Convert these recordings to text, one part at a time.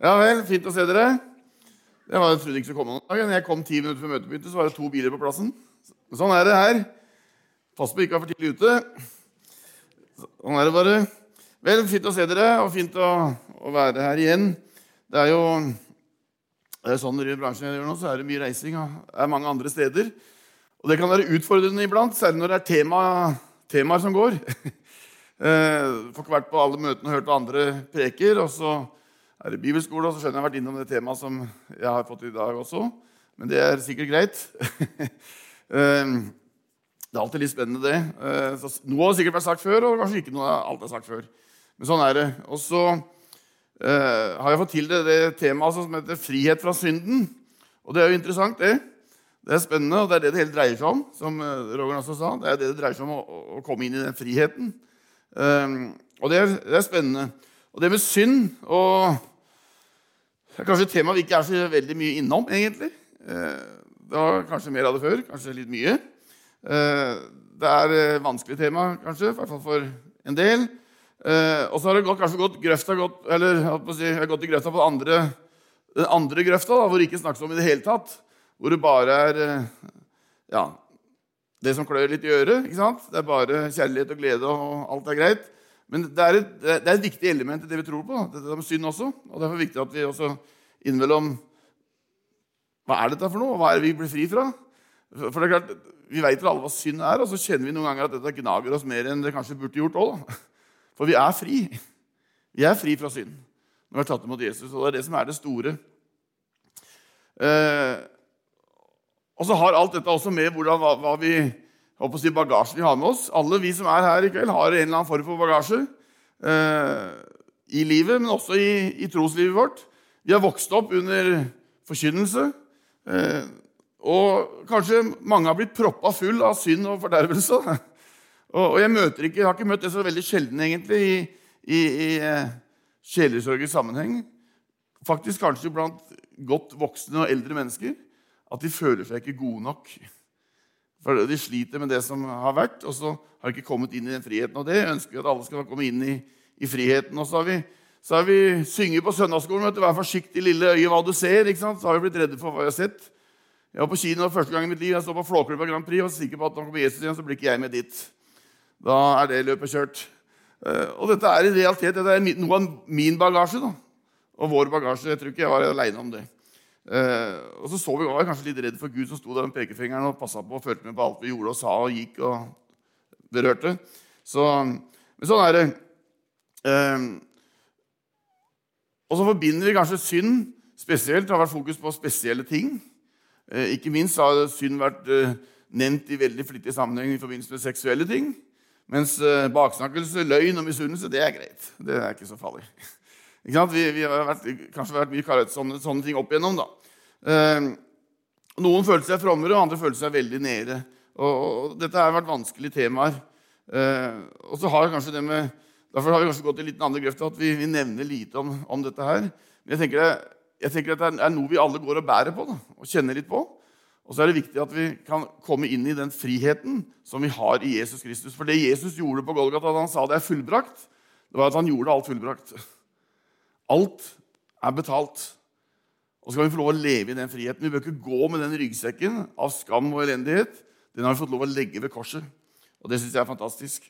Ja vel, fint å se dere. Det var, jeg trodde ikke skulle komme noen dag. Når jeg kom ti minutter før møtet så var det to biler på plassen. Sånn er det her. Pass på ikke å være for tidlig ute. Sånn er det bare. Vel, fint å se dere, og fint å, å være her igjen. Det er jo det er sånn i bransjen jeg gjør nå, så er det mye reising. Og er mange andre steder. Og det kan være utfordrende iblant, særlig når det er tema, temaer som går. Eh, får ikke vært på alle møtene og hørt hva andre preker. Og så er det bibelskole, og så skjønner jeg har vært innom det temaet som jeg har fått i dag også. Men det er sikkert greit. Eh, det er alltid litt spennende, det. Så noe har sikkert vært sagt før, og kanskje ikke noe alt er sagt før. Men sånn er det. Og så uh, har jeg fått til det, det temaet som heter 'frihet fra synden'. Og det er jo interessant, det. Det er spennende, og det er det det hele dreier seg om. som Roger også sa. Det er det det dreier seg om, å, å komme inn i den friheten. Um, og det er, det er, spennende. Og det med synd og det er kanskje et tema vi ikke er så veldig mye innom, egentlig. Uh, det var kanskje mer av det før. Kanskje litt mye. Uh, det er et vanskelig tema, kanskje, i hvert fall for en del. Og så har det gått, kanskje gått grøfta gått, eller, si, gått i grøfta på andre, den andre grøfta, da, hvor det ikke snakkes om i det hele tatt. Hvor det bare er ja, det som klør litt i øret. ikke sant? Det er bare kjærlighet og glede, og alt er greit. Men det er, et, det er et viktig element i det vi tror på. Det er med synd også. Og Derfor er det viktig at vi også innimellom Hva er dette for noe? Hva er det vi blir fri fra? For det er klart, Vi vet alle hva synd er, og så kjenner vi noen ganger at dette gnager oss mer enn det kanskje burde gjort òg. For vi er fri. Vi er fri fra synd når vi har tatt imot Jesus. Og det er det som er det store. Eh, og så har alt dette også med hvordan, hva, hva vi håper å si, bagasjen vi har med oss. Alle vi som er her i kveld, har en eller annen form for bagasje eh, i livet, men også i, i, troslivet vårt. Vi har vokst opp under forkynnelse. Eh, og kanskje mange har blitt proppa full av synd og fordervelse. Og, og jeg, ikke, jeg, har ikke møtt det så veldig sjelden egentlig i, i, i eh, sjelesorgisk sammenheng. Faktisk kanskje blant godt voksne og eldre mennesker at de føler seg ikke gode nok. For De sliter med det som har vært, og så har de ikke kommet inn i den friheten. Og det ønsker vi at alle skal komme inn i, i friheten. Og så har vi, så har vi synger på søndagsskolen vet du, 'Vær forsiktig, lille øye, hva du ser'. ikke sant? Så har vi blitt redde for hva vi har sett. Jeg var på kino første gang i mitt liv. Jeg så på Flåklypa Grand Prix og var sikker på at når kommer Jesus igjen, så blir ikke jeg med dit. Da er det løpet kjørt. Eh, og dette er i realitet dette er noe av min bagasje da. og vår bagasje. Jeg tror ikke jeg var aleine om det. Eh, og så så vi var kanskje litt redd for Gud som sto der med pekefingeren og passa på og fulgte med på alt vi gjorde og sa og gikk og berørte. Så, men sånn er det. Eh, og så forbinder vi kanskje synd spesielt. Det har vært fokus på spesielle ting. Eh, ikke minst har synd vært nevnt i veldig flittig sammenheng i forbindelse med seksuelle ting. Mens baksnakkelse, løgn og misunnelse det er greit. Det er ikke så farlig. Vi, vi, har vært, kanskje vært mye karet sånne, sånne, ting opp igjennom. Eh, noen følte seg frommere, og andre følte seg veldig nede. Og, og, dette har vært vanskelige temaer. Eh, og så har kanskje det med, Derfor har vi kanskje gått i litt andre grøfta at vi, vi, nevner lite om, om, dette her. Men jeg tenker, det, jeg tenker at det er noe vi alle går og bærer på da, og kjenner litt på. Og så er det viktig at vi kan komme inn i den friheten som vi har i Jesus Kristus. For det Jesus gjorde på Golgata da han sa det er fullbrakt, det var at han gjorde alt fullbrakt. Alt er betalt. Og skal vi få lov å leve i den friheten. Vi bør ikke gå med den ryggsekken av skam og elendighet. Den har vi fått lov å legge ved korset. Og det syns jeg er fantastisk.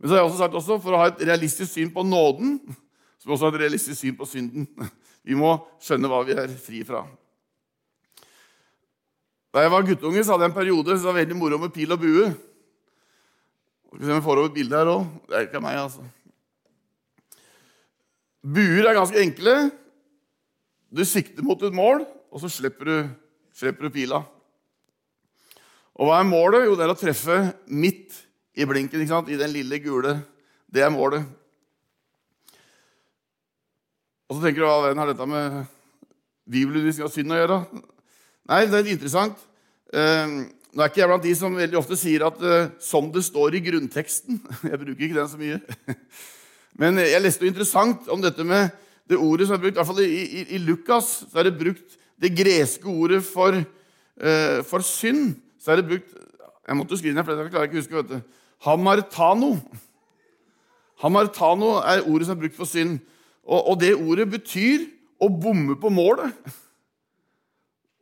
Men så har jeg også sagt også, for å ha et realistisk syn på nåden, så må vi også ha et realistisk syn på synden. Vi må skjønne hva vi er fri fra. Da jeg var guttunge, så hadde jeg en periode som var veldig moro med pil og bue. Skal vi se om vi får over et bilde her òg. Det er ikke meg, altså. Buer er ganske enkle. Du sikter mot et mål, og så slipper du, slipper du pila. Og hva er målet? Jo, det er å treffe midt i blinken, ikke sant? i den lille gule. Det er målet. Og så tenker du hva har dette med bibelundervisning og synd å gjøre? Nei, det er litt interessant. Eh, nå er ikke jeg blant de som veldig ofte sier at uh, 'som det står i grunnteksten'. Jeg bruker ikke den så mye. Men jeg leste noe interessant om dette med det ordet som er brukt, i hvert fall i, i, i Lukas, så er det brukt det greske ordet for, uh, for synd. Så er det brukt Jeg måtte skrive ned, for jeg klarer ikke å huske. vet du. Hamartano. Hamartano er ordet som er brukt for synd. Og, og det ordet betyr å bomme på målet.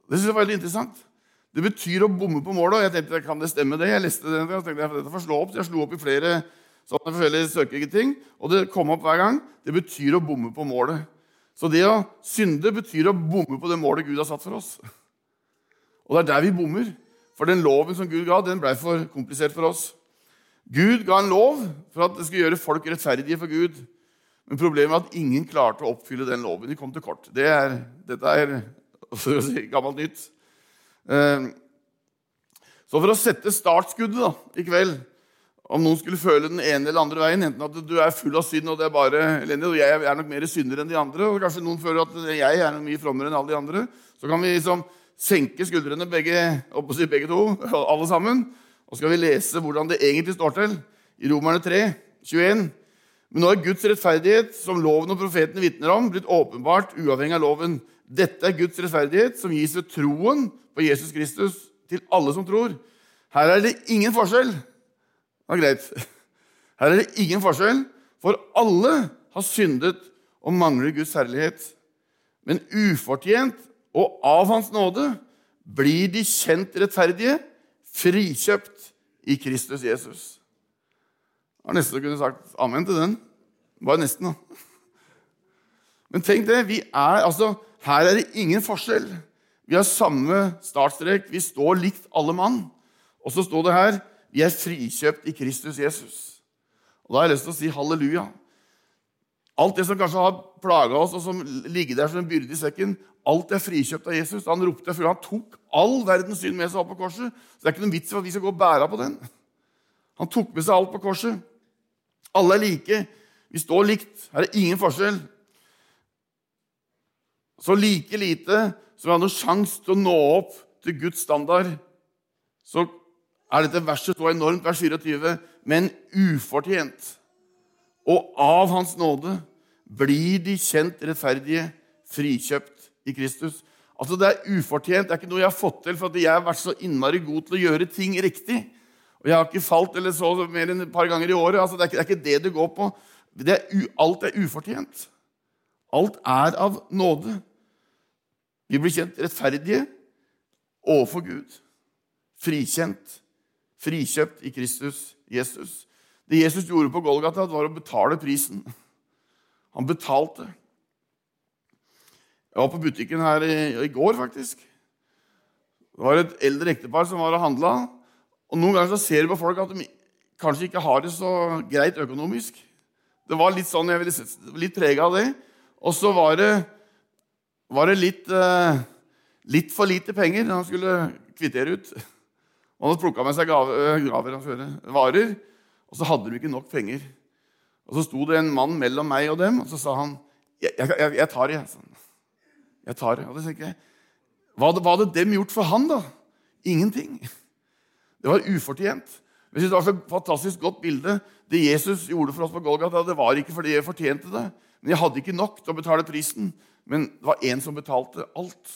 Det synes jeg var veldig interessant. Det betyr å bomme på målet. og jeg tenkte, Kan det stemme, det? Jeg leste det, og tenkte dette får slå opp. Så jeg slo opp i flere sånne forskjellige søketing, og det kom opp hver gang. Det betyr å bomme på målet. Så det å synde betyr å bomme på det målet Gud har satt for oss. Og det er der vi bommer. For den loven som Gud ga, den blei for komplisert for oss. Gud ga en lov for at det skulle gjøre folk rettferdige for Gud. Men problemet er at ingen klarte å oppfylle den loven. De kom til kort. Det er, dette er si, gammelt nytt. Ehm, så for å sette startskuddet da, i kveld Om noen skulle føle den ene eller andre veien, enten at du er full av synd og det er bare elendig, og jeg er nok mer synder enn de andre, og kanskje noen føler at jeg er mye frommere enn alle de andre, så kan vi liksom senke skuldrene begge, si begge to, alle sammen. Og så skal vi lese hvordan det egentlig står til i Romerne 3, 21. Men nå er Guds rettferdighet, som loven og profetene vitner om, blitt åpenbart uavhengig av loven. Dette er Guds rettferdighet, som gis ved troen på Jesus Kristus til alle som tror. Her er det ingen forskjell. Er greit. Her er det ingen forskjell, for alle har syndet og mangler Guds herlighet. Men ufortjent og av Hans nåde blir de kjent rettferdige, frikjøpt i Kristus Jesus. Jeg har nesten kunne sagt amen til den. Bare nesten, da. Men tenk det. er, altså, Her er det ingen forskjell. Vi har samme startstrek. Vi står likt alle mann. Og så står det her vi er frikjøpt i Kristus Jesus. Og Da har jeg lyst til å si halleluja. Alt det som kanskje har plaga oss, og som ligger der som en byrde i sekken, alt er frikjøpt av Jesus. Han ropte før han tok all verdens synd med seg opp på korset. Så det er ikke noen vits i at vi skal gå og bære på den. Han tok med seg alt på korset. Alle er like. Vi står likt. Her er ingen forskjell. Så like lite som vi har noen sjanse til å nå opp til Guds standard, så er dette verset så enormt, vers 24, men ufortjent. Og av Hans nåde blir de kjent rettferdige, frikjøpt i Kristus. Altså Det er ufortjent. Det er ikke noe jeg har fått til fordi jeg har vært så innmari god til å gjøre ting riktig. Og jeg har ikke falt eller så mer enn et par ganger i året. Altså, det, er ikke, det, er ikke, det du går på. Det er, alt er ufortjent. Alt er av nåde. Vi blir kjent rettferdige overfor Gud. Frikjent. Frikjøpt i Kristus Jesus. Det Jesus gjorde på Golgata, var å betale prisen. Han betalte. Jeg var på butikken her i, i går, faktisk. Det var et eldre ektepar som var og handla. Og Noen ganger så ser du på folk at de kanskje ikke har det så greit økonomisk. Det var litt sånn, jeg ville litt prega av det. Og så var det, var det litt, eh, litt, for lite penger når han skulle kvittere ut. Han hadde plukka med seg gaver, og varer, og så hadde de ikke nok penger. Og Så sto det en mann mellom meg og dem, og så sa han jeg, jeg, jeg tar det. Jeg, jeg tar det. Og da tenker jeg, hva hadde, hva hadde dem gjort for han, da? Ingenting. Det var ufortjent. Jeg synes det var et fantastisk godt bilde. Det Jesus gjorde for oss på Golgata, det var ikke fordi jeg fortjente det. Men jeg hadde ikke nok til å betale prisen. Men det var en som betalte alt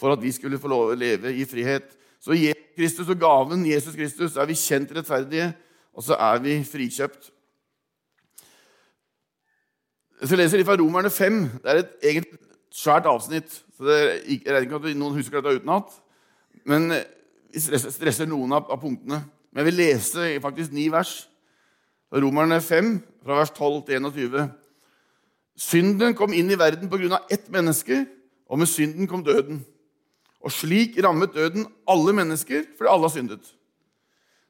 for at vi skulle få lov å leve i frihet. Så Jesus Kristus og gaven Jesus Kristus er vi kjent rettferdige, og så er vi frikjøpt. Så leser litt fra Romerne 5. Det er et egentlig svært avsnitt. så det, Jeg regner ikke at noen husker dette utenat. Men vi stresser noen av, av punktene. Men jeg vil lese faktisk ni vers. Romerne 5, fra vers 12 til 21. Synden kom inn i verden pga. ett menneske, og med synden kom døden. Og slik rammet døden alle mennesker, fordi alle har syndet.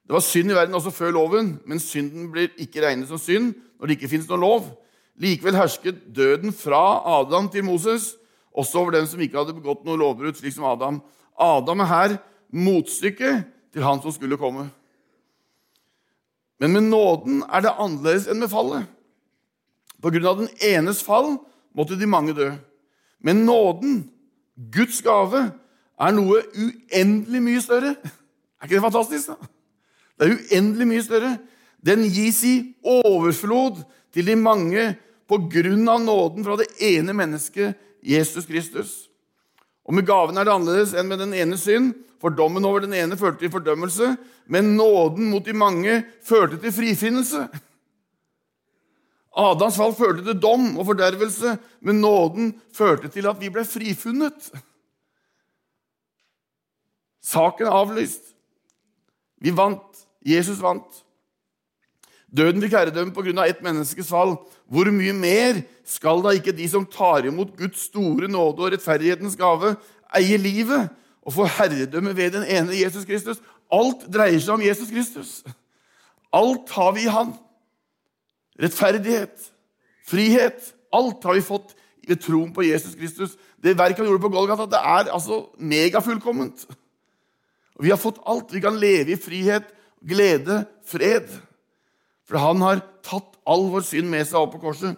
Det var synd i verden også før loven, men synden blir ikke regnet som synd når det ikke fins noen lov. Likevel hersket døden fra Adam til Moses, også over dem som ikke hadde begått noe lovbrudd, slik som Adam. Adam er her motstykket til han som skulle komme. Men med nåden er det annerledes enn med fallet. På grunn av den enes fall måtte de mange dø. Men nåden, Guds gave, er noe uendelig mye større. Er ikke det fantastisk? da? Det er uendelig mye større. Den gis i overflod til de mange på grunn av nåden fra det ene mennesket, Jesus Kristus. Og med gaven er det annerledes enn med den ene synd. For dommen over den ene førte til fordømmelse, men nåden mot de mange førte til frifinnelse. Adams fall førte til dom og fordervelse, men nåden førte til at vi ble frifunnet. Saken er avlyst. Vi vant. Jesus vant. Døden fikk herredømme pga. ett menneskes fall. Hvor mye mer skal da ikke de som tar imot Guds store nåde og rettferdighetens gave, eie livet og få herredømme ved den ene Jesus Kristus? Alt dreier seg om Jesus Kristus. Alt har vi i Han. Rettferdighet, frihet. Alt har vi fått ved troen på Jesus Kristus. Det verket han gjorde på Golgata, det er altså megafullkomment. Og Vi har fått alt. Vi kan leve i frihet, glede, fred. For han har tatt all vår synd med seg opp på korset.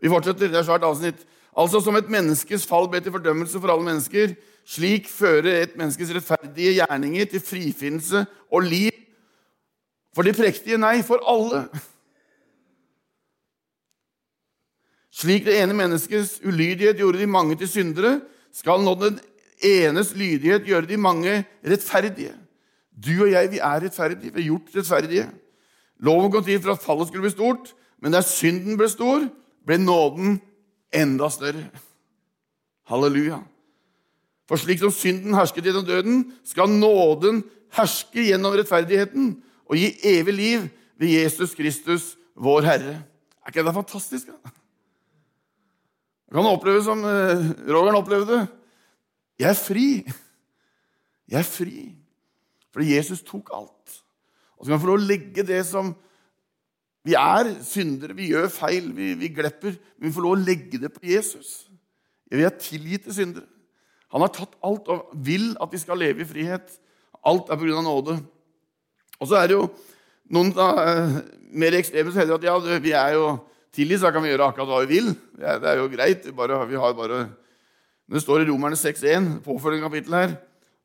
Vi fortsetter. Det er svært avsnitt. Altså som et menneskes fall ble til fordømmelse for alle mennesker, slik fører et menneskes rettferdige gjerninger til frifinnelse og liv. For de prektige nei, for alle. Slik det ene menneskets ulydighet gjorde de mange til syndere, skal nå den enes lydighet gjøre de mange rettferdige. Du og jeg, vi er rettferdige. Vi er gjort rettferdige. Loven kom til for at fallet skulle bli stort, men der synden ble stor, ble nåden enda større. Halleluja. For slik som synden hersket gjennom døden, skal nåden herske gjennom rettferdigheten og gi evig liv ved Jesus Kristus, vår Herre. Er ikke det fantastisk? Da? Det kan oppleve som eh, Rogan opplevde. Jeg er fri. Jeg er fri. Fordi Jesus tok alt. Og så kan vi få lov å legge det som Vi er syndere, vi gjør feil, vi, vi glepper. Men vi får lov å legge det på Jesus. Vi er tilgitt til syndere. Han har tatt alt og vil at vi skal leve i frihet. Alt er pga. nåde. Og så er det jo noen da, eh, mer ekstreme som hevder at ja, vi er jo tilgitt, så kan vi gjøre akkurat hva vi vil. Det er, jo greit. Bare, vi har bare Det står i Romerne 6,1, påfølgende kapittel her.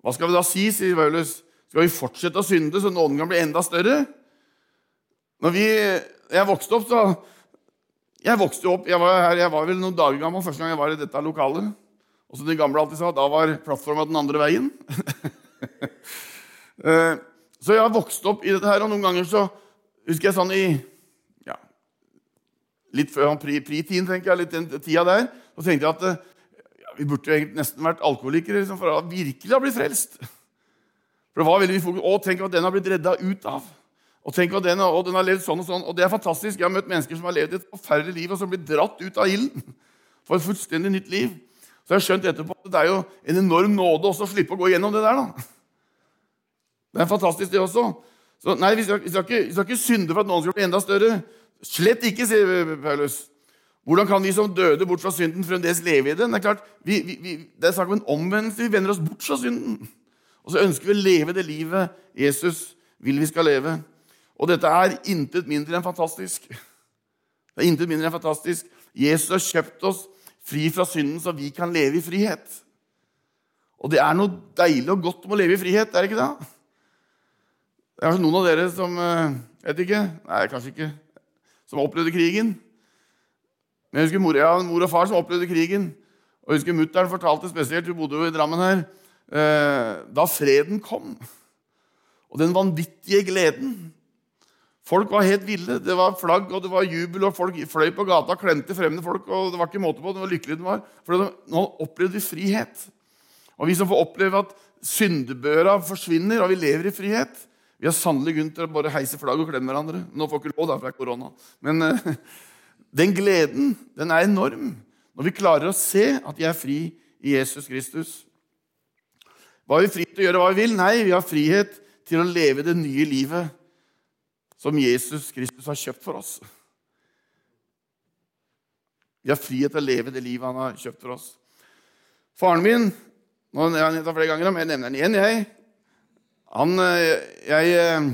Hva skal vi da si, sier Paulus? Skal vi fortsette å synde så nåden kan bli enda større? Når vi, jeg vokste opp, så Jeg vokste opp, jeg var, her, jeg var vel noen dager gammel første gang jeg var i dette lokalet. Og som de gamle alltid sa, da var plattforma den andre veien. Eh, så jeg har vokst opp i dette her, og noen ganger så husker jeg sånn i Litt før pritiden, tenker jeg, litt den tida der, så tenkte jeg at ja, vi burde jo egentlig nesten vært alkoholikere liksom, for å virkelig ha blitt frelst. For det var veldig mye fokus. Å, tenk hva den har blitt redda ut av. Og tenk hva den, og den har levd sånn og sånn. Og det er fantastisk. Jeg har møtt mennesker som har levd et forferdelig liv, og som blir dratt ut av ilden for et fullstendig nytt liv. Så jeg har skjønt etterpå at det er jo en enorm nåde også å slippe å gå gjennom det der. da. Det er fantastisk, det også. Så nei, Vi skal, vi skal, ikke, vi skal ikke synde for at noen skal bli enda større. Slett ikke, sier Paulus. Hvordan kan vi som døde bort fra synden, fremdeles leve i den? Det er klart, vi, vi, det er snakk om en omvendelse. Vi vender oss bort fra synden. Og så ønsker vi å leve det livet Jesus vil vi skal leve. Og dette er intet mindre enn fantastisk. Det er intet mindre enn fantastisk. Jesus har kjøpt oss fri fra synden, så vi kan leve i frihet. Og det er noe deilig og godt om å leve i frihet, er det ikke det? Det er kanskje noen av dere som Jeg vet ikke, Nei, kanskje ikke. Som opplevde krigen. Men jeg husker mor, ja, mor og far som opplevde krigen. Og jeg husker Mutter'n fortalte spesielt, hun bodde jo i Drammen her, Eh, da freden kom, og den vanvittige gleden Folk var helt ville. Det var flagg og det var jubel, og folk fløy på gata og klemte fremmede folk. og det var ikke måte på det var lykkelige de var. For nå opplevde vi frihet. Og vi som får oppleve at syndebøra forsvinner, og vi lever i frihet Vi har sannelig grunn til å bare heise flagg og klemme hverandre. Nå får ikke lov, da, for det er korona. Men uh, den gleden, den er enorm når vi klarer å se at vi er fri i Jesus Kristus. Var vi fri til å gjøre hva vi vil? Nei, vi har frihet til å leve det nye livet som Jesus Kristus har kjøpt for oss. Vi har frihet til å leve det livet han har kjøpt for oss. Faren min nå har jeg flere ganger, men jeg nevner han igjen. jeg. Han, eh, jeg, eh,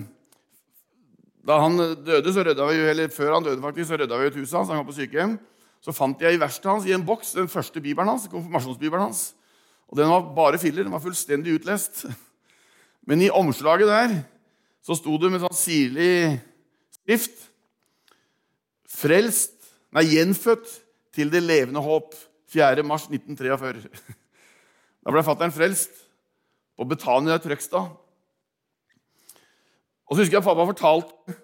da han døde, så rydda vi, eller Før han døde, faktisk, så rydda vi ut huset hans. Han var på sykehjem. Så fant jeg i verkstedet hans i en boks den første bibelen hans, konfirmasjonsbibelen hans. Og den var bare filler. Den var fullstendig utlest. Men i omslaget der så sto det med sånn sirlig skrift Frelst, nei, gjenfødt til det levende håp. 4. mars 1943. Da ble fatter'n frelst på Betania i Trøgstad. Og så husker jeg pappa fortalte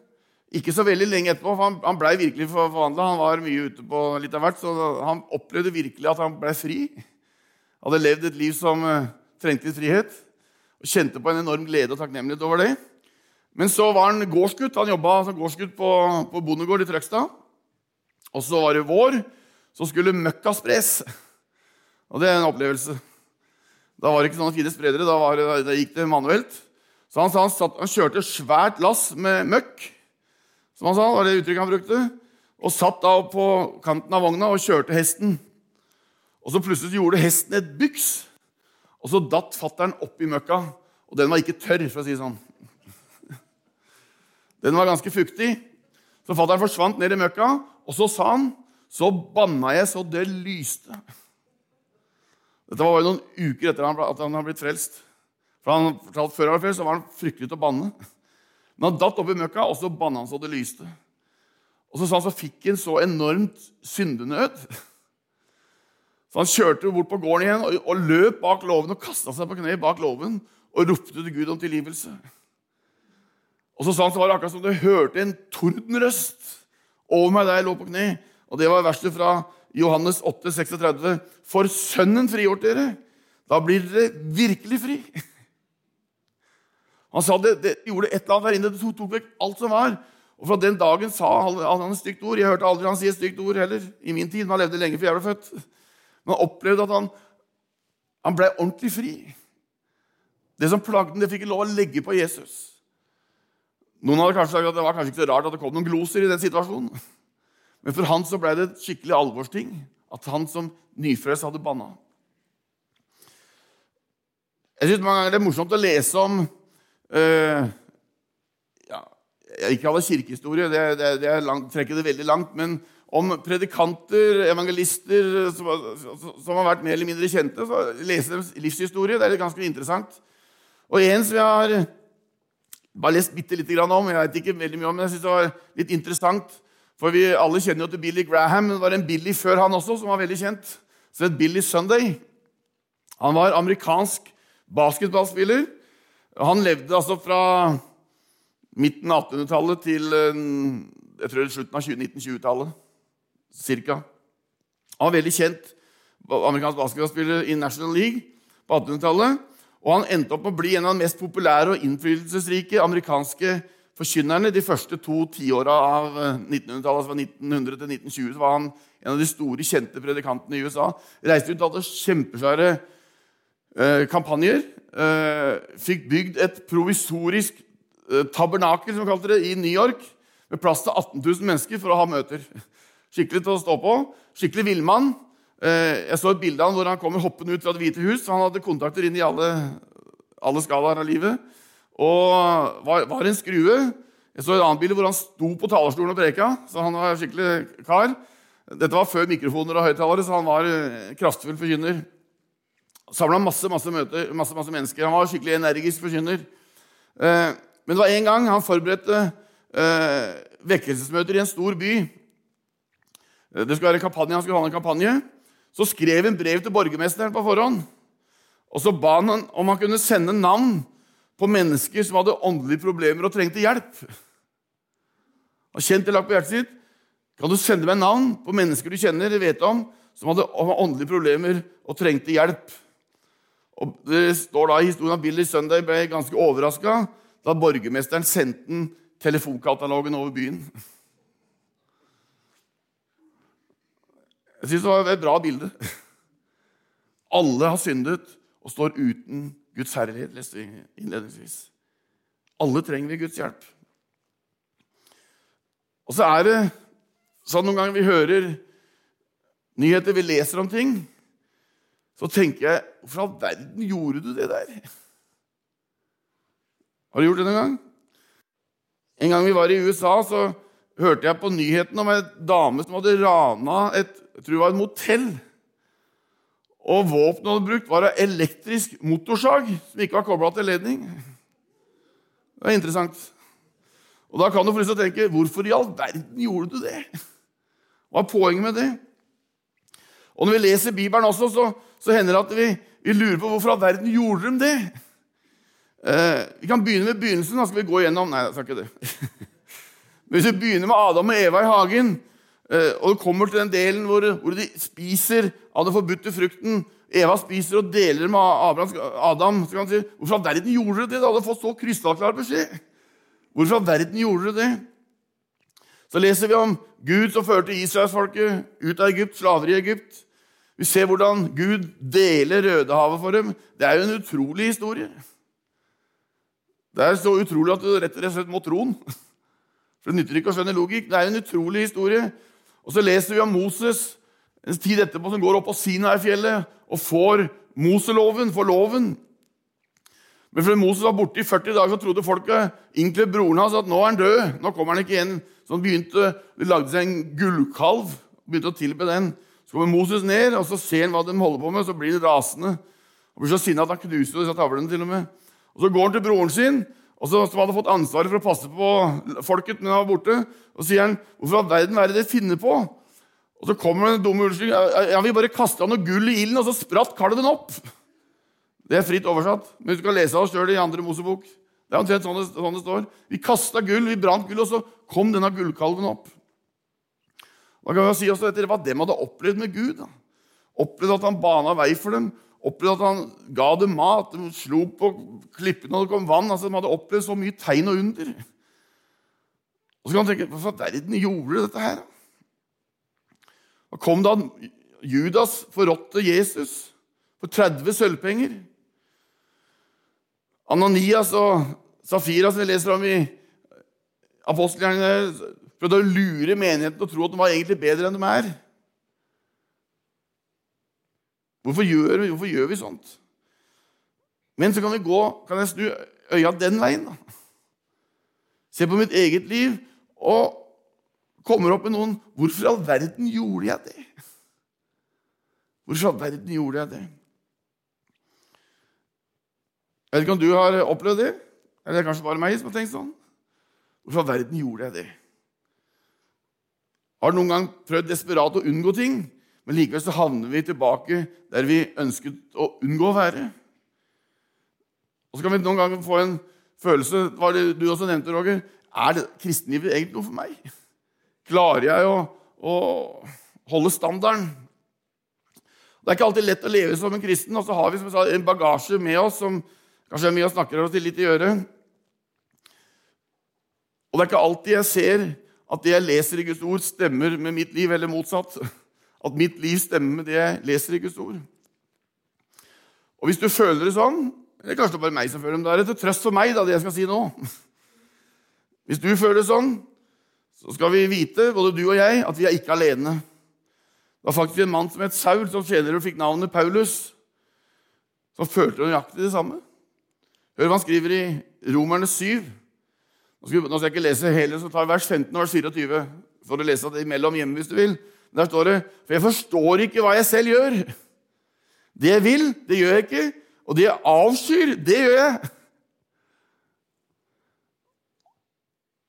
Ikke så veldig lenge etterpå, for han, han blei virkelig forvandla. Han var mye ute på litt av hvert, så han opplevde virkelig at han blei fri. Hadde levd et liv som uh, trengte frihet, og kjente på en enorm glede og takknemlighet over det. Men så var han gårdsgutt. Han jobba som gårdsgutt på, på bondegård i Trøgstad. Og så var det vår, så skulle møkka spres. Og det er en opplevelse. Da var det ikke sånne fine spredere, da, det, da gikk det manuelt. Så han, han, satt, han kjørte svært lass med møkk, som han sa, var det uttrykket han brukte, og satt da på kanten av vogna og kjørte hesten. Og så plutselig gjorde hesten et byks, og så datt fattern oppi møkka. Og den var ikke tørr, for å si det sånn. Den var ganske fuktig. Så fattern forsvant ned i møkka, og så sa han Så banna jeg så det lyste. Dette var jo noen uker etter at han hadde blitt frelst. For han fortalte Før han før så var han fryktelig til å banne. Men han datt opp i møkka, og så banna han så det lyste. Og så sa han så fikk han så enormt syndenød. Så han kjørte bort på gården igjen og, og løp bak låven og kasta seg på kne bak låven og ropte til Gud om tilgivelse. Og så sa han så var det akkurat som du hørte en tordenrøst over meg der jeg lå på kne. Og det var verset fra Johannes 8, 36. For Sønnen frigjort dere. Da blir dere virkelig fri. Han sa det, det gjorde et eller annet der inne. Det tok, vekk alt som var. Og fra den dagen sa han, han et stygt ord. Jeg hørte aldri han si et stygt ord heller i min tid. Han levde lenge før jeg ble født. Men han opplevde at han, han ble ordentlig fri. Det som plagde ham, det fikk lov å legge på Jesus. Noen hadde kanskje sagt at det var kanskje ikke så rart at det kom noen gloser i den situasjonen. Men for han så ble det et skikkelig alvorsting at han som nyfrelst hadde banna. Jeg synes mange ganger det er morsomt å lese om uh, ja, Ikke alle kirkehistorie, det, det, det langt, trekker det veldig langt. Men om predikanter, evangelister som, som, har vært mer eller mindre kjente. så leser deres livshistorie. Det er ganske interessant. Og en som jeg har bare lest bitte lite grann om, jeg vet ikke veldig mye om, men jeg synes det var litt interessant. For vi alle kjenner jo til Billy Graham, men det var en Billy før han også som var veldig kjent. Så het Billy Sunday. Han var amerikansk basketballspiller. Han levde altså fra midten av 1800-tallet til eh, jeg tror slutten av 1920-tallet. Cirka. Han var veldig kjent amerikansk basketballspiller i National League på 1800-tallet. Og han endte opp med å bli en av de mest populære og innflytelsesrike amerikanske forkynnerne de første to tiåra av 1900-tallet, altså fra 1900 til 1920, så var han en av de store, kjente predikantene i USA. Reiste ut og hadde kjempesvære eh, kampanjer. Eh, fikk bygd et provisorisk eh, tabernakel som kalte det, i New York med plass til 18 000 mennesker for å ha møter. Skikkelig til å stå på. Skikkelig villmann. Eh, jeg så et bilde av han hvor han kommer hoppende ut fra Det hvite hus. Han hadde kontakter inn i alle, alle skalaer av livet og var, var, en skrue. Jeg så et annet bilde hvor han sto på talerstolen og preka. Så han var skikkelig kar. Dette var før mikrofoner og høyttalere, så han var kraftfull forkynner. Samla masse, masse, møter, masse, masse mennesker. Han var skikkelig energisk forkynner. Eh, men det var en gang han forberedte eh, vekkelsesmøter i en stor by. Det skulle være en kampanje, Han skulle ha en kampanje. Så skrev han brev til borgermesteren på forhånd. Og så ba han om han kunne sende navn på mennesker som hadde åndelige problemer og trengte hjelp. Og kjent det lagt på hjertet sitt. Kan du sende meg navn på mennesker du kjenner vet om, som hadde åndelige problemer og trengte hjelp? Og Det står da i historien at Billy Sunday ble ganske overraska da borgermesteren sendte den telefonkatalogen over byen. Jeg syns det var et bra bilde. Alle har syndet og står uten Guds herlighet, leste vi innledningsvis. Alle trenger vi Guds hjelp. Og så er det sånn noen ganger vi hører nyheter, vi leser om ting, så tenker jeg Hvorfor i all verden gjorde du det der? Har du gjort det noen gang? En gang vi var i USA, så hørte jeg på nyheten om ei dame som hadde rana et jeg tror det var et motell. Og våpenet hun hadde brukt, var en elektrisk motorsag som ikke var kobla til ledning. Det er interessant. Og Da kan du å tenke hvorfor i all verden gjorde du det? Hva er poenget med det? Og Når vi leser Bibelen også, så, så hender det at vi, vi, lurer på hvorfor all verden gjorde de det. Eh, vi kan begynne med begynnelsen. Da skal vi gå igjennom Nei, jeg sa ikke det. Men hvis vi begynner med Adam og Eva i hagen, eh, og det kommer til den delen hvor, hvor de spiser av den forbudte frukten Eva spiser og deler med Abraham, Adam, så kan han si hvorfor all verden gjorde dere det? Det hadde fått så krystallklar beskjed. Hvorfor all verden gjorde dere det? Så leser vi om Gud som førte israelsfolket ut av Egypt, slaver i Egypt. Vi ser hvordan Gud deler Rødehavet for dem. Det er jo en utrolig historie. Det er så utrolig at du rett og slett må tro den. For det nytter ikke å skjønne logikk. Det er jo en utrolig historie. Og så leser vi om Moses en tid etterpå som går opp på Sinai-fjellet og får Moseloven, får loven. Men fordi Moses var borte i 40 dager, så trodde folket, inkludert broren hans, at nå er han død. Nå kommer han ikke igjen. Så han begynte, de lagde seg en gullkalv begynte å tilbe den. Så kommer Moses ned, og så ser han hva de holder på med, og så blir han rasende. Og blir så sinna at han knuser disse tavlene. til og med. Og Så går han til broren sin, og så, som hadde fått ansvaret for å passe på folket når han var borte, og sier han, 'Hvorfor all verden er det dere finner på?' Og så kommer den en dum unnskyldning. Ja, vi bare kasta noe gull i ilden, og så spratt kalven opp. Det er fritt oversatt, men du kan lese av sjøl i andre Mosebok. Det er omtrent sånn det, sånn det står. Vi kasta gull, vi brant gull, og så kom denne gullkalven opp. Da kan vi si også etter hva de hadde opplevd med Gud. Da. Opplevd at han bana vei for dem, opplevd at han ga dem mat, de slo på klippene og det kom vann. altså De hadde opplevd så mye tegn og under. Og så kan man tenke Hvorfor verden gjorde dette her? Da kom da Judas forrådte Jesus for 30 sølvpenger. Ananias og Safira, som vi leser om i apostelgjerningene, prøvde å lure menigheten å tro at de var egentlig bedre enn de er. Hvorfor gjør, vi, hvorfor gjør vi sånt? Men så kan vi gå, kan jeg snu øya den veien. da. Se på mitt eget liv og kommer opp med noen Hvorfor i all verden gjorde jeg det? Hvorfor i all verden gjorde jeg det? Jeg vet ikke om du har opplevd det, eller det er kanskje bare meg som har tenkt sånn. Hvorfor i all verden gjorde jeg det? Har noen gang prøvd desperat å unngå ting, men likevel så havner vi tilbake der vi ønsket å unngå å være? Og så kan vi noen ganger få en følelse var det du også nevnte, Roger, Er det kristenlivet egentlig noe for meg? Klarer jeg å, å holde standarden? Det er ikke alltid lett å leve som en kristen, og så har vi sa, en bagasje med oss som kanskje er mye å snakke oss litt i øret. Og det er ikke alltid jeg ser at det jeg leser i Guds ord, stemmer med mitt liv, eller motsatt. At mitt liv stemmer med det jeg leser i Guds ord. Og hvis du føler det sånn kanskje det er bare meg som føler det, men det er til trøst for meg, da, det jeg skal si nå. Hvis du føler det sånn, så skal vi vite, både du og jeg, at vi er ikke alene. Det var faktisk en mann som het Saul, som senere fikk navnet Paulus, som følte nøyaktig det samme. Hør hva han skriver i Romerne 7. Nå skal, jeg ikke lese hele, så tar vers 15 og vers 24. For å lese det imellom hjemme hvis du vil. Der står det For jeg forstår ikke hva jeg selv gjør. Det jeg vil, det gjør jeg ikke. Og det jeg avskyr, det gjør jeg.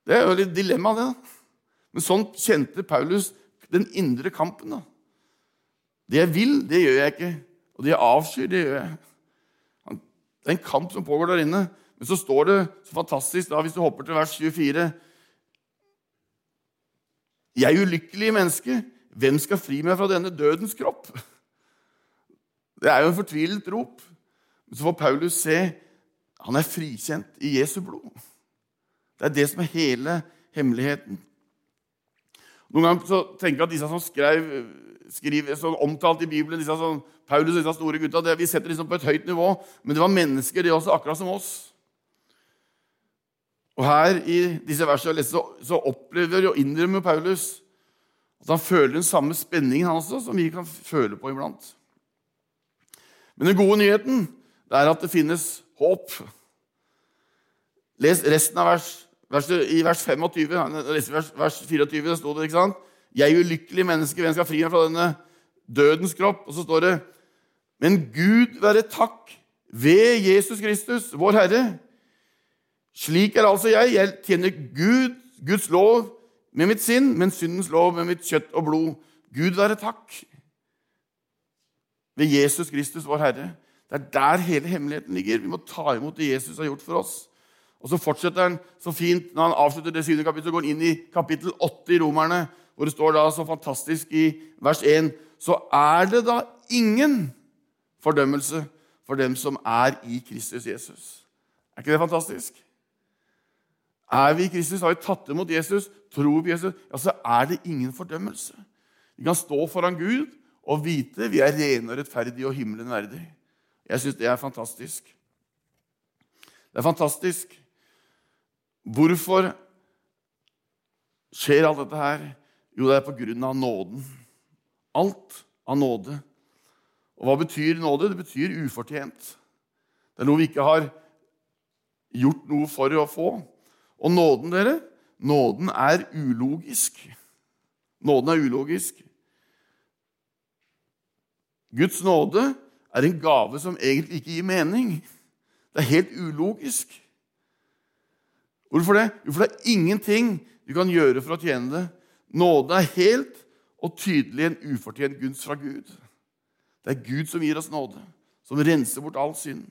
Det er jo litt dilemma, det. da. Men sånn kjente Paulus den indre kampen. da. Det jeg vil, det gjør jeg ikke. Og det jeg avskyr, det gjør jeg. Det er en kamp som pågår der inne. Men så står det så fantastisk da, hvis du hopper til vers 24 Jeg er ulykkelig menneske. Hvem skal fri meg fra denne dødens kropp? Det er jo en fortvilet rop. Men så får Paulus se han er frikjent i Jesu blod. Det er det som er hele hemmeligheten. Noen ganger så tenker jeg at disse som skrev, skriver, sånn omtalt i Bibelen, disse som Paulus og disse store gutta, det, vi setter liksom på et høyt nivå, men det var mennesker, de også, akkurat som oss. Og her i disse versene så, så opplever og innrømmer Paulus at han føler den samme spenningen han også, som vi kan føle på iblant. Men den gode nyheten det er at det finnes håp. Les resten av vers i vers 25, vers, vers 24 sto det ikke sant? 'Jeg er ulykkelig menneske, hvem skal fri meg fra denne dødens kropp?' Og så står det 'Men Gud være takk ved Jesus Kristus, vår Herre'. Slik er altså jeg. Jeg tjener Gud, Guds lov med mitt sinn, men syndens lov med mitt kjøtt og blod. Gud være takk ved Jesus Kristus, vår Herre. Det er der hele hemmeligheten ligger. Vi må ta imot det Jesus har gjort for oss. Og så fortsetter han så fint når han avslutter det syvende kapittelet, går han inn i kapittel 8 i Romerne, hvor det står da så fantastisk i vers 1 Så er det da ingen fordømmelse for dem som er i Kristus Jesus. Er ikke det fantastisk? Er vi i Kristus, har vi tatt imot Jesus, tror på Jesus, ja, så er det ingen fordømmelse. Vi kan stå foran Gud og vite vi er rene og rettferdige og himmelen verdig. Jeg syns det er fantastisk. Det er fantastisk. Hvorfor skjer alt dette her? Jo, det er på grunn av nåden. Alt av nåde. Og hva betyr nåde? Det betyr ufortjent. Det er noe vi ikke har gjort noe for å få. Og nåden, dere, nåden er ulogisk. Nåden er ulogisk. Guds nåde er en gave som egentlig ikke gir mening. Det er helt ulogisk. Hvorfor det? Jo, for det er ingenting du kan gjøre for å tjene det. Nåde er helt og tydelig en ufortjent gunst fra Gud. Det er Gud som gir oss nåde, som renser bort all synd.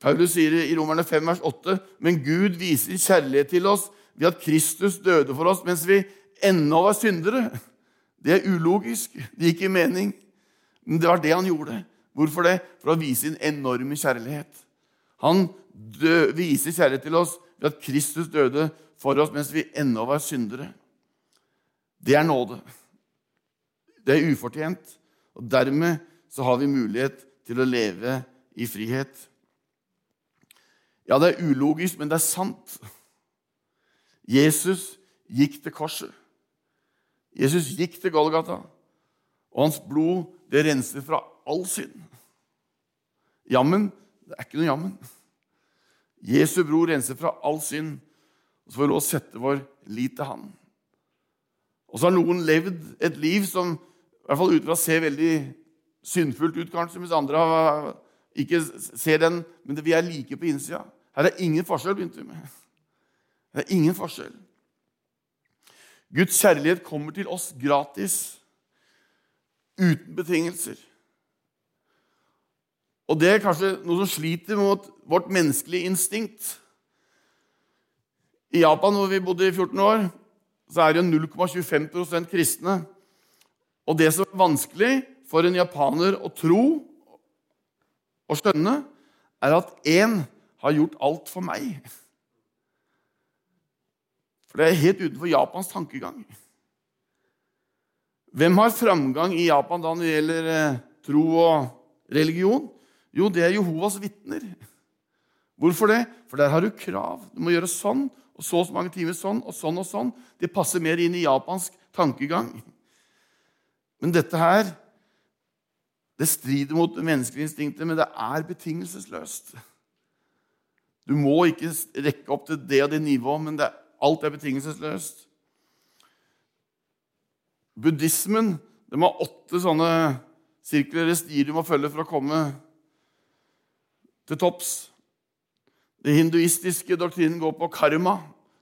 Paulus sier i Romerne 5, vers 8.: Men Gud viser kjærlighet til oss ved at Kristus døde for oss mens vi ennå var syndere. Det er ulogisk. Det gir ikke mening. Men det var det han gjorde. Hvorfor det? For å vise sin enorme kjærlighet. Han dø, viser kjærlighet til oss ved at Kristus døde for oss mens vi ennå var syndere. Det er nåde. Det er ufortjent. Og dermed så har vi mulighet til å leve i frihet. Ja, det er ulogisk, men det er sant. Jesus gikk til korset. Jesus gikk til Golgata, og hans blod det renser fra all synd. Jammen det er ikke noe jammen. Jesu bror renser fra all synd. Og så får vi lov å sette vår lit til Han. Og så har noen levd et liv som i hvert fall utenfra ser veldig syndfullt ut, kanskje, mens andre har, ikke ser den. Men vi er like på innsida. Her er ingen forskjell, begynte vi med. Det er ingen forskjell. Guds kjærlighet kommer til oss gratis, uten betingelser. Og det er kanskje noe som sliter mot vårt menneskelige instinkt. I Japan, hvor vi bodde i 14 år, så er det 0,25% kristne. Og det som er vanskelig for en japaner å tro og skjønne, er at én har gjort alt for meg. For det er helt utenfor Japans tankegang. Hvem har framgang i Japan da når det gjelder eh, tro og religion? Jo, det er Jehovas vitner. Hvorfor det? For der har du krav. Du må gjøre sånn og så og så mange timer sånn og sånn og sånn. Det passer mer inn i japansk tankegang. Men dette her det strider mot menneskelige instinkter, men det er betingelsesløst. Du må ikke rekke opp til det og det nivået, men det, alt er betingelsesløst. Buddhismen de har åtte sånne sirkler eller stier du må følge for å komme til topps. Den hinduistiske doktrinen går på karma.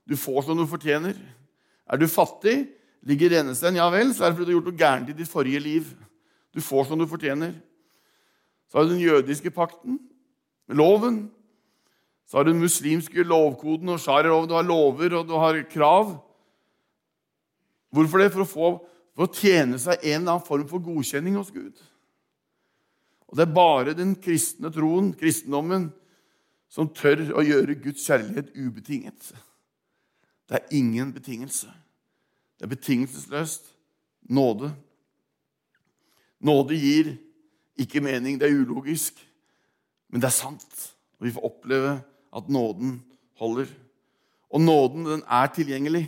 Du får som du fortjener. Er du fattig, ligger renestein, ja vel, så er det fordi du har gjort noe gærent i ditt forrige liv. Du får som du fortjener. Så har du den jødiske pakten, loven. Så har du den muslimske lovkoden og sharialoven. Du har lover, og du har krav. Hvorfor det? For å, få, for å tjene seg en eller annen form for godkjenning hos Gud. Og Det er bare den kristne troen, kristendommen, som tør å gjøre Guds kjærlighet ubetinget. Det er ingen betingelse. Det er betingelsesløst nåde. Nåde gir ikke mening, det er ulogisk, men det er sant. Og vi får oppleve at nåden holder. Og nåden, den er tilgjengelig.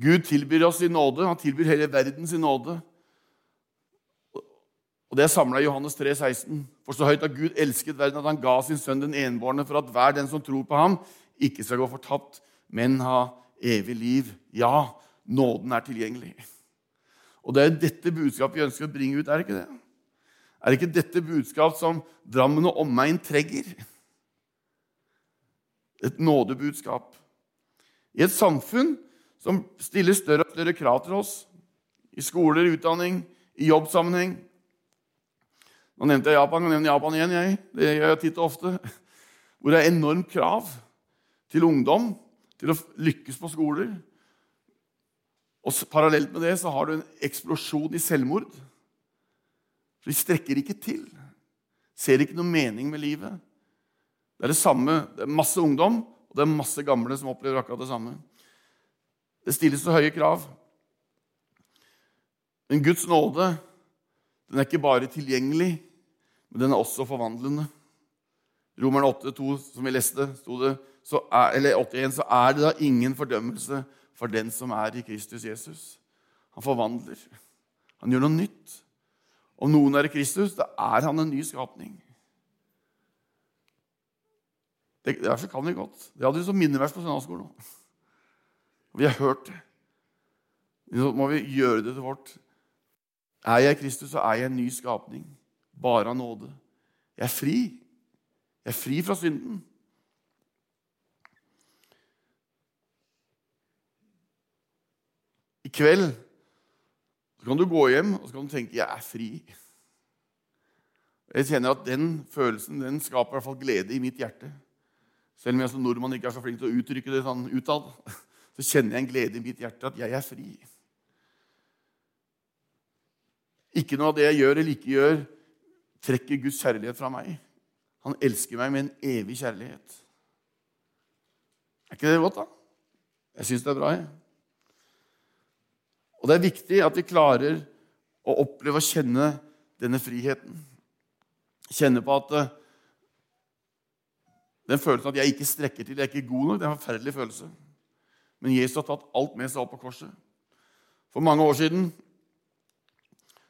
Gud tilbyr oss sin nåde. Han tilbyr hele verden sin nåde. Og Det er samla i Johannes 3, 16. For så høyt har Gud elsket verden at han ga sin sønn den enbårne, for at hver den som tror på ham, ikke skal gå fortapt, men ha evig liv. Ja, nåden er tilgjengelig. Og det er dette budskapet vi ønsker å bringe ut. Er det ikke det? Er det ikke dette budskap som Drammen og omegn trenger? Et nådebudskap. I et samfunn som stiller større og større krav til oss, i skoler, utdanning, i jobbsammenheng, nå nevnte jeg Japan. Jeg nevner Japan igjen. jeg. Det gjør jeg titt og ofte. hvor det er enormt krav til ungdom til å lykkes på skoler. Og Parallelt med det så har du en eksplosjon i selvmord. For de strekker ikke til. Ser ikke noe mening med livet. Det er det samme. Det er masse ungdom, og det er masse gamle som opplever akkurat det samme. Det stilles så høye krav. Men Guds nåde den er ikke bare tilgjengelig, men den er også forvandlende. Romerne 8, 2, som vi leste, det, er, eller 81, så er det da ingen fordømmelse for den som er i Kristus Jesus. Han forvandler. Han gjør noe nytt. Om noen er i Kristus, da er han en ny skapning. Det, Derfor kan vi godt. Det hadde vi som minnevers på søndagsskolen. Vi har hørt det. Så må vi gjøre det til vårt. Er jeg Kristus, så er jeg en ny skapning. Bare av nåde. Jeg er fri. Jeg er fri fra synden. I kveld så kan du gå hjem og så kan du tenke 'jeg er fri'. Jeg kjenner at Den følelsen den skaper i hvert fall glede i mitt hjerte. Selv om jeg som nordmann ikke er så flink til å uttrykke det sånn utad, så kjenner jeg en glede i mitt hjerte at jeg er fri. Ikke noe av det jeg gjør eller ikke gjør, trekker Guds kjærlighet fra meg. Han elsker meg med en evig kjærlighet. Er ikke det godt, da? Jeg syns det er bra. jeg. Og det er viktig at vi klarer å oppleve og kjenne denne friheten. Kjenne på at uh, den følelsen at jeg ikke strekker til, jeg er ikke god nok, det er en forferdelig følelse. Men Jesus har tatt alt med seg opp på korset. For mange år siden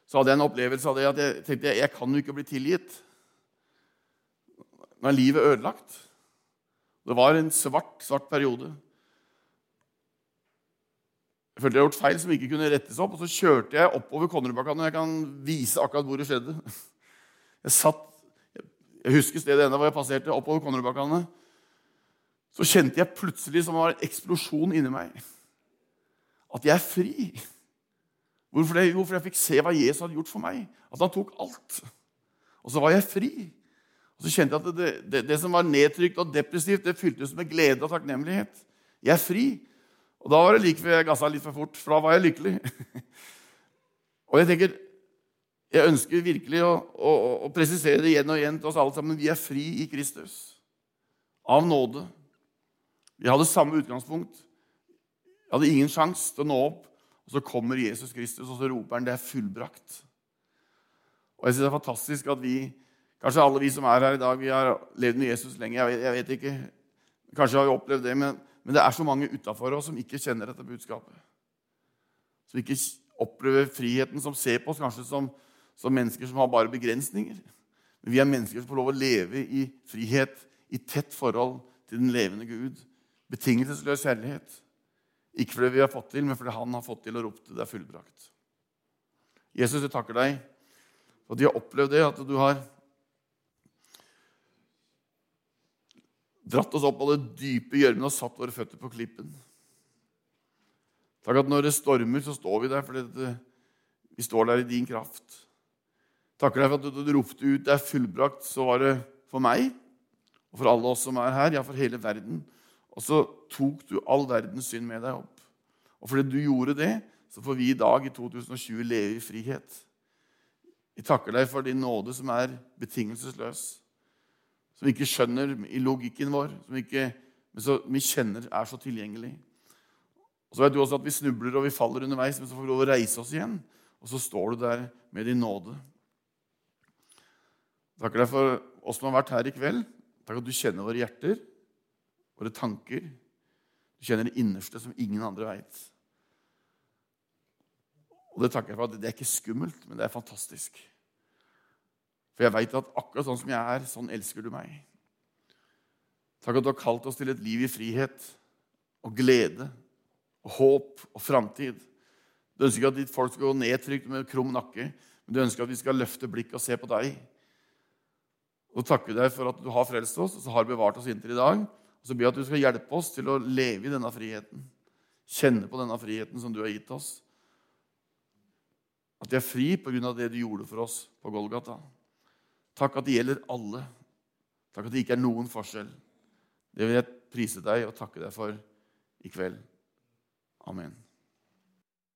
så hadde jeg en opplevelse av det at jeg tenkte jeg, kan jo ikke bli tilgitt. Nå er livet ødelagt. Det var en svart, svart periode. Jeg følte jeg hadde gjort feil som ikke kunne rettes opp. Og så kjørte jeg oppover Konnerudbakka og jeg kan vise akkurat hvor det skjedde. Jeg satt, jeg husker stedet enda hvor jeg passerte oppover Konnerudbakkane. Så kjente jeg plutselig som det var en eksplosjon inni meg. At jeg er fri. Hvorfor, det? Hvorfor jeg fikk se hva Jesus hadde gjort for meg. At han tok alt. Og så var jeg fri. Og så kjente jeg at det, det, det som var nedtrykt og depressivt, det fyltes med glede og takknemlighet. Jeg er fri. Og da var det like før jeg gassa litt for fort, for da var jeg lykkelig. og jeg tenker, jeg ønsker virkelig å, å, å, presisere det igjen og igjen til oss alle sammen. Vi er fri i Kristus. Av nåde. Vi hadde samme utgangspunkt. Jeg hadde ingen sjanse til å nå opp. Og så kommer Jesus Kristus, og så roper han 'Det er fullbrakt'. Og jeg synes Det er fantastisk at vi, kanskje alle vi som er her i dag, vi har levd med Jesus lenge. Jeg vet, jeg vet ikke. Kanskje har vi opplevd det. men men det er så mange utafor oss som ikke kjenner dette budskapet. Som ikke opplever friheten, som ser på oss kanskje som, som mennesker som har bare begrensninger. Men vi er mennesker som får lov å leve i frihet, i tett forhold til den levende Gud. Betingelsesløs kjærlighet. Ikke fordi vi har fått til, men fordi han har fått til og ropte det er fullbrakt. Jesus, jeg takker deg for at de har opplevd det, at du har dratt oss opp av det dype gjørmen og satt våre føtter på klippen. Takk at når det stormer, så står vi der fordi vi står der i din kraft. Takker deg for at du ropte ut 'det er fullbrakt', så var det for meg og for alle oss som er her, ja, for hele verden. Og så tok du all verdens synd med deg opp. Og fordi du gjorde det, så får vi i dag, i 2020, leve i frihet. Vi takker deg for din nåde som er betingelsesløs som vi ikke skjønner i logikken vår, som vi, ikke, så, vi kjenner er så tilgjengelig. Og Så vet du også at vi snubler og vi faller underveis, men så får vi lov å reise oss igjen. Og så står du der med din nåde. Takker deg for oss som har vært her i kveld. Takk at du kjenner våre hjerter, våre tanker. Du kjenner det innerste som ingen andre veit. Og det takker jeg for at det er ikke skummelt, men det er fantastisk. For jeg veit at akkurat sånn som jeg er, sånn elsker du meg. Takk at du har kalt oss til et liv i frihet og glede og håp og framtid. Du ønsker ikke at ditt folk skal gå nedtrykt med krum nakke, men du ønsker at vi skal løfte blikket og se på deg. Og takker deg for at du har frelst oss og så har bevart oss inntil i dag. Og så ber jeg at du skal hjelpe oss til å leve i denne friheten. Kjenne på denne friheten som du har gitt oss. At vi er fri pga. det du gjorde for oss på Golgata. Takk at det gjelder alle. Takk at det ikke er noen forskjell. Det vil jeg prise deg og takke deg for i kveld. Amen.